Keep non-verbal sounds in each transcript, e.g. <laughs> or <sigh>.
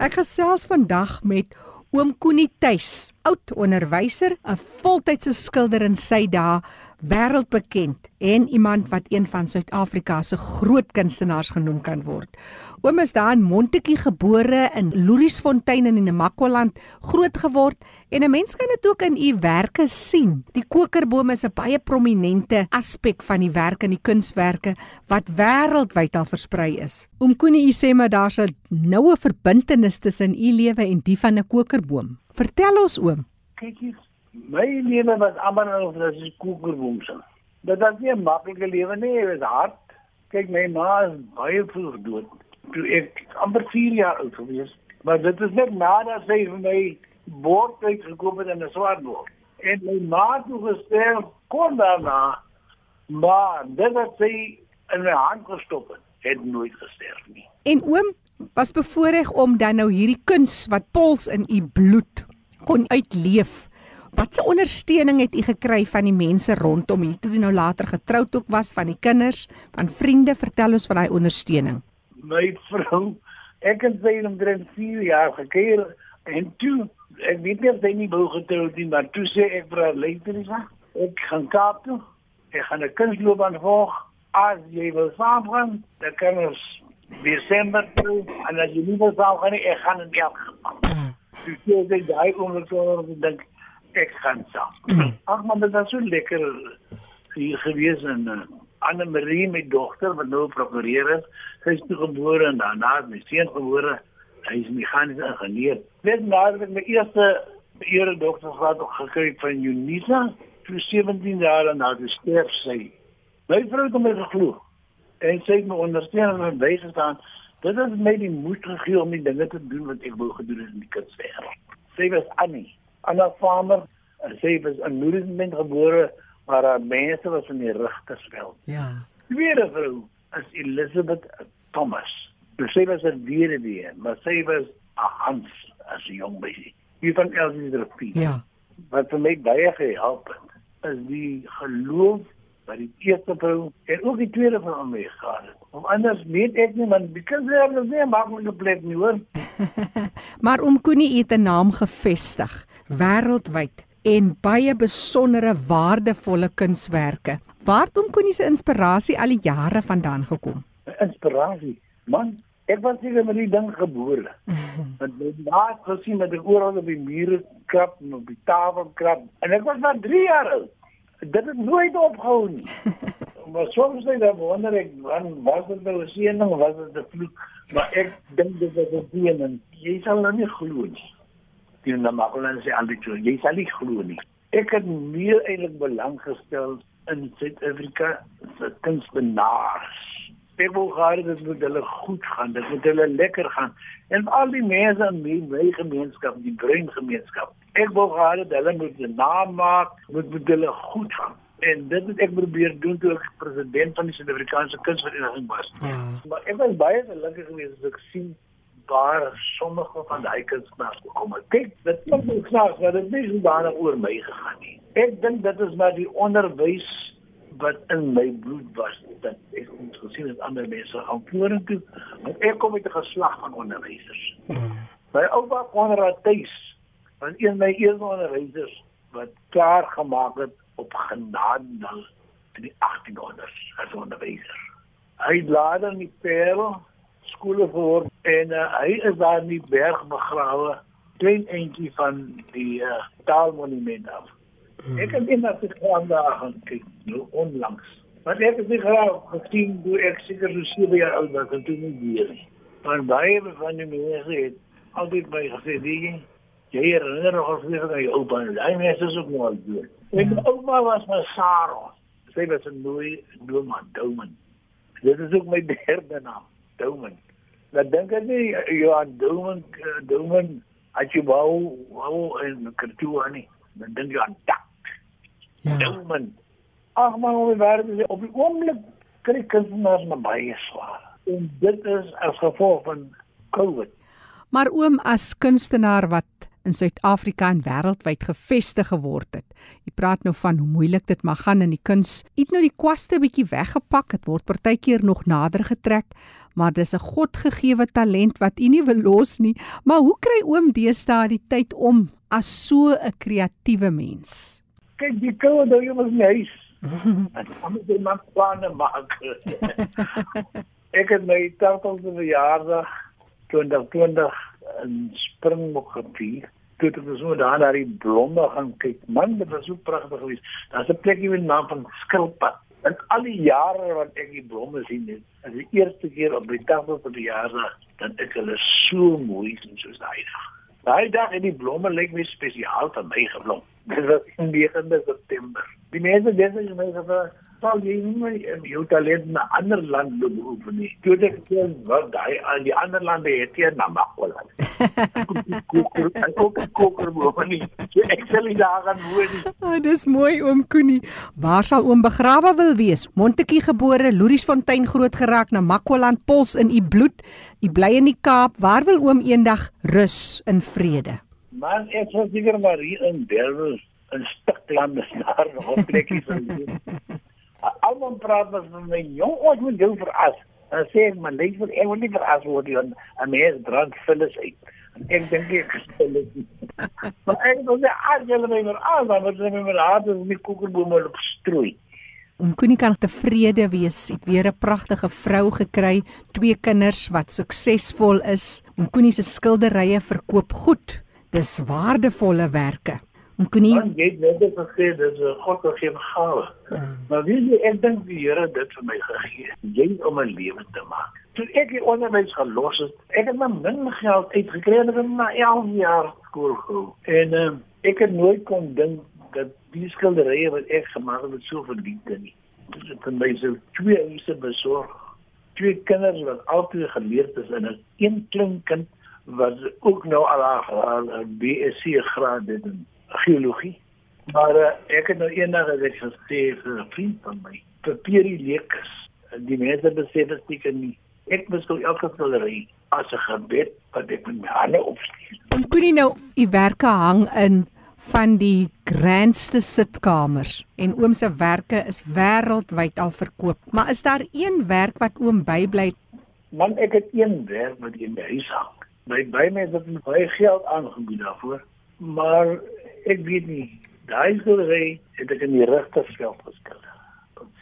Ek gesels vandag met Oom Koenie Tuis, oud onderwyser, 'n voltydse skilder in sy dae, wêreldbekend en iemand wat een van Suid-Afrika se groot kunstenaars genoem kan word. Oom is daar in Montetjie gebore in Louriesfontein in die Namakwa-land groot geword en 'n mens kan dit ook in u werke sien. Die kokerboom is 'n baie prominente aspek van die werk en die kunswerke wat wêreldwyd al versprei is. Oom Koenie, u sê maar daar's 'n noue verbintenis tussen u lewe en die van 'n kokerboom. Vertel ons oom. Kyk hier, my lewe was amper of dit 'n kokerboom se. Dit was nie 'n maklike lewe nie, dit was hard. Kyk, my ma is baie vroeg dood. Toe ek amper 4 jaar oud was. Maar dit is net nadat sy vir my bord uitgekoop het in 'n swart bord. En my ma toe gesterf kon daarna, maar dit wat sy in my hand gestop het, het nooit gesterf nie. En oom was bevoorreg om dan nou hierdie kuns wat pols in u bloed kon uitleef. Wat 'n ondersteuning het u gekry van die mense rondom u toe u nou later getroud ook was van die kinders, van vriende? Vertel ons van daai ondersteuning. My vrou, ek het sy omtrent 4 jaar gekuier en toe ek weet nie of sy nie wou getroud nie, maar toe sê ek vir haar Leiterisa, ek gaan Kaap toe. Ek gaan 'n kunstloopbaan volg. As jy wil saamgaan, dan kan ons Desember toe en as jy nie wil saamgaan nie, ek gaan in elk geval. Toe sê ek daai oomblik so dink ek gaan saam. Ag man, dit was so lekker hier gewees en uh, Anne Marie my dogter wat nou prokureur is, sy is toe gebore en daarna het my seun gebore. Hy is meganiese ingenieur. Net nadat ek my eerste ere doktorsgraad gekry het van Unisa, toe 17 jaar na die sterf sy. My vrou het my geglo en sy het my ondersteun en bygestaan. Dit het my die moed gegee om die dinge te doen wat ek wou gedoen het in die kunswêreld. Sy was Annie, Anna Farmer, sy was in Noordend gebore, maar haar mense was in die Rigtersveld. Ja. Tweede vrou is Elizabeth Thomas. Dus sy was 'n weduwee, maar sy was 'n Hans as 'n jong meisie. Hier van Elsie Drupie. Ja. Wat vir my baie gehelp het, is die geloof by die eerste vrou en ook die tweede vrou aan my gehad het. Om anders weet ek nie man, die kinders het nie maklike plek nie hoor. <laughs> Maar oom Koenie het 'n naam gevestig wêreldwyd en baie besondere waardevolle kunswerke. Waar het oom Koenie se inspirasie al die jare vandaan gekom? Inspirasie. Man, ek was nie met die ding gebore. <laughs> Want my ma het gesien dat ek oral op die mure krap en op die tafel krap en ek was maar 3 jaar oud. Dit het nooit opgehou nie. <laughs> maar soms net dan wonder ek man was dit nou 'n seëning of was dit 'n vloek? Maar ek dink dit was 'n seëning. Jy sal nou nie glo nie. Die Namakwaland sê altyd so, jy sal nie glo nie. Ek het meer eintlik belang gestel in Suid-Afrika se kunstenaars. Ek wil gehad dit moet hulle goed gaan, dit moet hulle lekker gaan. En al die mense in my, my gemeenskap, die bruin gemeenskap. Ek wil gehad dat hulle moet 'n naam maak, moet met hulle goed gaan. En dit het ek probeer doen toe ek president van die Suid-Afrikaanse Kunsvereniging was. Ja. Maar ek was baie gelukkig geweest as ek sien waar sommige van daai kunstenaars gekom het. Kyk, dit klink nou snaaks, maar dit is nie daarna oor my gegaan nie. Ek dink dit is maar die onderwys wat in my bloed was dat ek ons gesien het ander mense gaan vorentoe. Want ek kom uit 'n geslag van onderwysers. My oupa Konrad Tuis was een van my eerste onderwysers wat klaar gemaak het op genade in die 1800s as onderwyser. Hy het later in die Parel skole gehoor en uh, hy is daar in die berg begrawe klein eentjie van die uh, taalmonument af. Ek het in daar gaan kyk, nou onlangs. Maar ek het nie graag gesien hoe ek seker so 7 jaar oud was en toe nie weer nie. Maar baie van die mense het altyd my gesê, "Die jy herinner nog nie van jou oupa. Hy mense is ook al dood." En my ouma was my Sarah. Sy was 'n mooi dooma Douman. Dit is ook my <laughs> derde naam, Douman. Dan dink ek nie Johan Douman Douman as jy wou wou en kertoe nie. Dan dink jy aan tak. Ja. Douman. Ag man, hoe werk dit op die oomblik kry kunstenaars maar baie swaar. En dit is as gevolg van COVID. Maar oom as kunstenaar wat in Suid-Afrika en wêreldwyd gevestig geword het. Jy praat nou van hoe moeilik dit mag gaan in die kuns. Het nou die kwaste bietjie weggepak. Dit word partykeer nog nader getrek, maar dis 'n godgegewe talent wat u nie wil los nie. Maar hoe kry oom deesdae die tyd om as so 'n kreatiewe mens? Kyk, die koue jy mos nie en dan moet jy maar planne maak. <laughs> ek het my taaltjie verjaardag 2020 in Springbok gevier. Toe het so daar na die blomme gaan kyk. Man, dit was so pragtig geweest. Daar's 'n plekie met naam van Skilpad. En al die jare wat ek die blomme sien, dit is die eerste keer op die tafel van die jare dan ek hulle so mooi sien soos daai dag. Daai dag het die blomme lyk my spesiaal vir my geblom. Dit was 9 September. Die mense dink jy my gevoel sal jy nie meer jou talent na ander lande behoef nie. Toe ek sien wat daai aan die ander lande het hier na Makwaland. Ek kook koker moet nie. Ek sal nie daar gaan woon nie. Oh, dis mooi oom Koenie. Waar sal oom begrawe wil wees? Montetjie gebore, Loeriesfontein groot geraak na Makwaland Pols in u bloed. U bly in die Kaap. Waar wil oom eendag rus in vrede? Man, ek sou seker maar hier in Berwel 'n stuk land is daar nog 'n plekkie vir <laughs> almal praat met my jong ons moet jou veras en sê ek maar lees vir ek wil nie veras word jy 'n mens drank vullis uit ek dink ek het maar ek dink jy as jy my maar as dan moet jy maar hard as my koekerbome op strooi Om kon nie kan tevrede wees. Het weer 'n pragtige vrou gekry, twee kinders wat suksesvol is. Om Koenie se skilderye verkoop goed. Dis waardevolle werke. Om Koenie jy het net gesê dis 'n God gegewe gawe. Ja. Maar wie jy ek dink die Here dit vir my gegee. Jy om 'n lewe te maak. Toe ek die onderwys gelos het, ek het my min geld uitgekry en ek het na 11 jaar skool gehou. En uh, ek het nooit kon dink dat die skilderye wat ek gemaak het so verdien nie. Dit het vir my so twee huise besorg. Twee kinders wat altyd geleerd is en 'n een klein kind wat ook nou al haar BSc graad het in geologie. Maar uh, ek het nou eendag gesê vir 'n vriend van my, papierie lekkers. Die mense besef dit seker nie. Ek moet gou elke skildery as 'n gebed wat ek met my hande opsteek. En Koenie nou, u werke hang in van die grandste sitkamers en oom se werke is wêreldwyd al verkoop. Maar is daar een werk wat oom bybly? Man, ek het een werk wat in my huis hang. My by my het baie geld aangebied daarvoor, maar ek weet nie. Daai skildery het ek in die regte veld geskilder.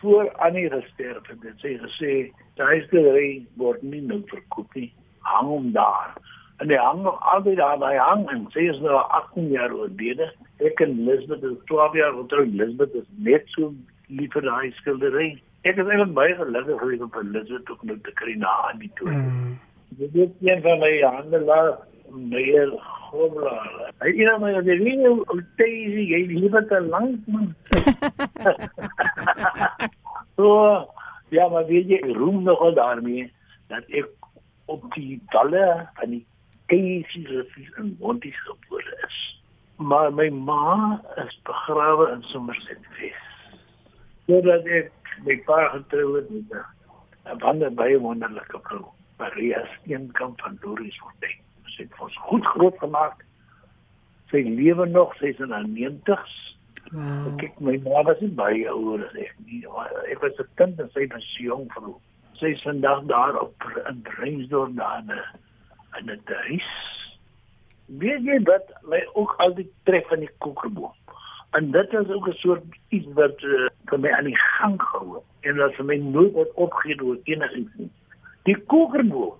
Voor Annie gesterf het, het sy gesê daai skildery word nie nou verkoop nie. Hang hom daar. En hy hang nog altyd daar by hang en sy is nou 18 jaar oorlede. Ek en Lisbeth is 12 jaar getroud. Lisbeth is net so lief vir daai skildery. Ek is eintlik baie gelukkig gewees om vir Lisbeth ook nou te kry na aan die toe. Mm. Dit is een van my handelaar meer Hobla. Hy het my die ringe op Daisy, jy liewe te lank <laughs> so, ja, maar weet jy, roem nog daarmee dat ek op die dalle van die Daisy rivier in Monties gebore is. Maar my ma is begrawe in Somerset West. Sodat ek my pa getrou het met 'n baie wonderlike vrou, Maria Steenkamp van Doris Fontein sy het ons goed groot gemaak. Sy lewe nog, sy is in haar 90s. Wow. Kyk, my ma was nie baie ouer as ek nie. Ek was 'n kind en sy was jong vrou. Sy is vandag daar op in Reinsdorp daar in 'n huis. Weet jy wat my ook altyd tref van die kokerboom? En dit is ook 'n soort iets wat uh, vir my aan die gang gehou het en wat vir my nooit opgegee het enigiets nie. Die kokerboom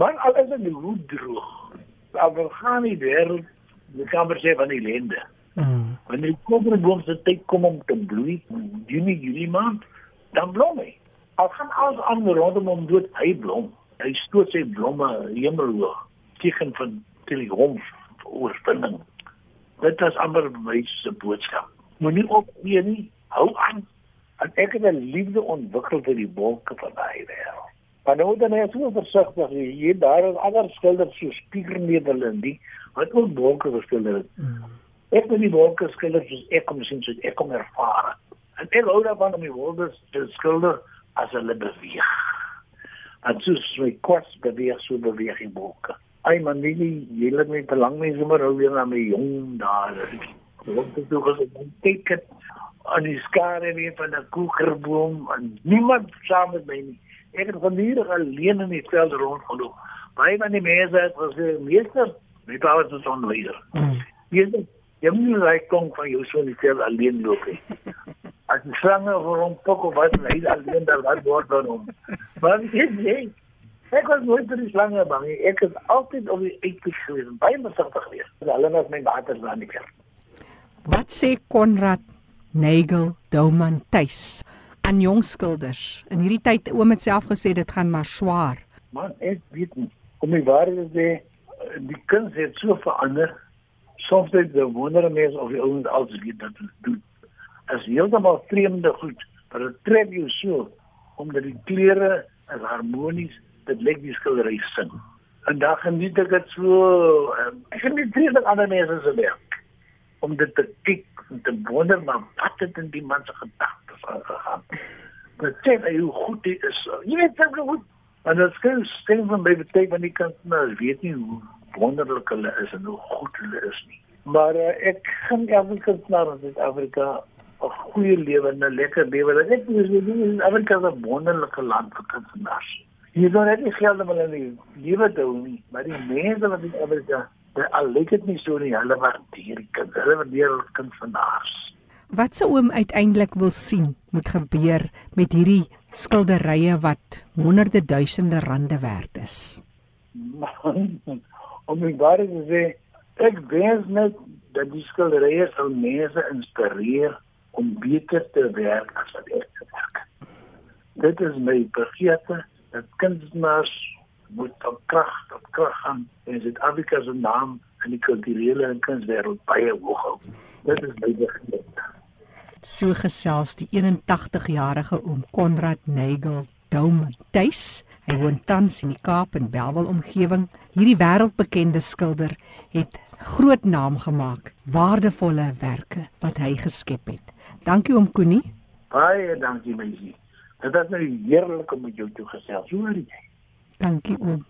Maar al is dit hoe droog. Wil gaan nie wêreld die kamer sê van die lende. Mm. Wanneer die koperboom se tyd kom om te bloei, Junie, Julie maand, dan blom hy. Al gaan alles aan rondom hom dood, hy blom. Hy stoot sy blomme hemelhoog, teken van triomf, oorwinning. Dit is amper my se boodskap. Moenie opgee nie, hou aan. En ek het 'n liefde ontwikkel vir die wolke van daai wêreld. Maar nou dan is so versigtig hier daar is ander skilders so spiegelnebel in die wat ook wolke geskilder het. Mm. Ek wil die wolke skilder soos ek kom sien soos ek kom ervaar. En ek hou daarvan om die wolke te skilder as hulle beweeg. En soos my kwas beweeg so beweeg die wolke. Ai man, nee, jy laat my belang my sommer nou weer na my jong dae. Wat het jy gesê? Teken aan die skare weer van 'n koekerboom en niemand saam met my nie. Ek het vanmiddag alleen in die veld rondgeloop. Baie van die mense het gesê, "Meester, my pa is so onleier." Mm. Jy jy moet nie raai kom van jou so in die veld alleen loop nie. As die slange vir hom pok of wat hy alleen daar wat word van hom. Maar jy nee. Ek was nooit vir die slange bang nie. Ek het altyd op die uitkyk gewees, baie besigtig gewees. Hulle was my waters aan die kerk. Wat sê Konrad Nagel Douman tuis aan jong skilders? In hierdie tyd oom het self gesê dit gaan maar swaar. Man, ek weet nie. Om die waarheid te sê, die kuns het so verander. Soms het die wonder mense of die ouens als weet dat dit doen. Is heeltemal vreemde goed, maar dit trek jou so omdat die kleure is harmonies, dit lyk die skildery sing. En dan geniet ek dit so, um, ek geniet met ander mense se werk om dit te kyk en te wonder maar wat het in die man se gedagtes aangegaan. Dit sê my hoe goed dit is. Jy weet ek goed. En dit skryf stem van my beteken van die kunstenaars weet nie hoe wonderlik hulle is en hoe goed hulle is nie. Maar uh, ek gaan elke kunstenaar in Suid-Afrika 'n goeie lewe en 'n lekker lewe. Ek weet nie hoe Afrika 'n wonderlike land vir kunstenaars. Hier is net nie geld om hulle lewe te hou nie, maar die mense wat in Afrika al lyk dit nie so nie, hulle waardeer die kind, hulle waardeer die kunstenaars. Wat sou oom uiteindelik wil sien moet gebeur met hierdie skilderye wat honderde duisende rande werd is? <laughs> om my baie te sê, ek wens net dat die skilderye sou mense inspireer om beter te werk as wat ek werk. Dit is my begeerte dat kunstenaars moet op krag op krag gaan en Suid-Afrika se naam in die kulturele en kunswêreld baie hoog hou. Dit is my begeerte. So gesels die 81-jarige oom Konrad Nagel Douman tuis. Hy woon tans in die Kaap en Belwel omgewing. Hierdie wêreldbekende skilder het groot naam gemaak, waardevolle werke wat hy geskep het. Dankie oom Koenie. Baie dankie meisie. Dit is nou heerlik om met jou te gesels. Hoe is jy? Dankie oom.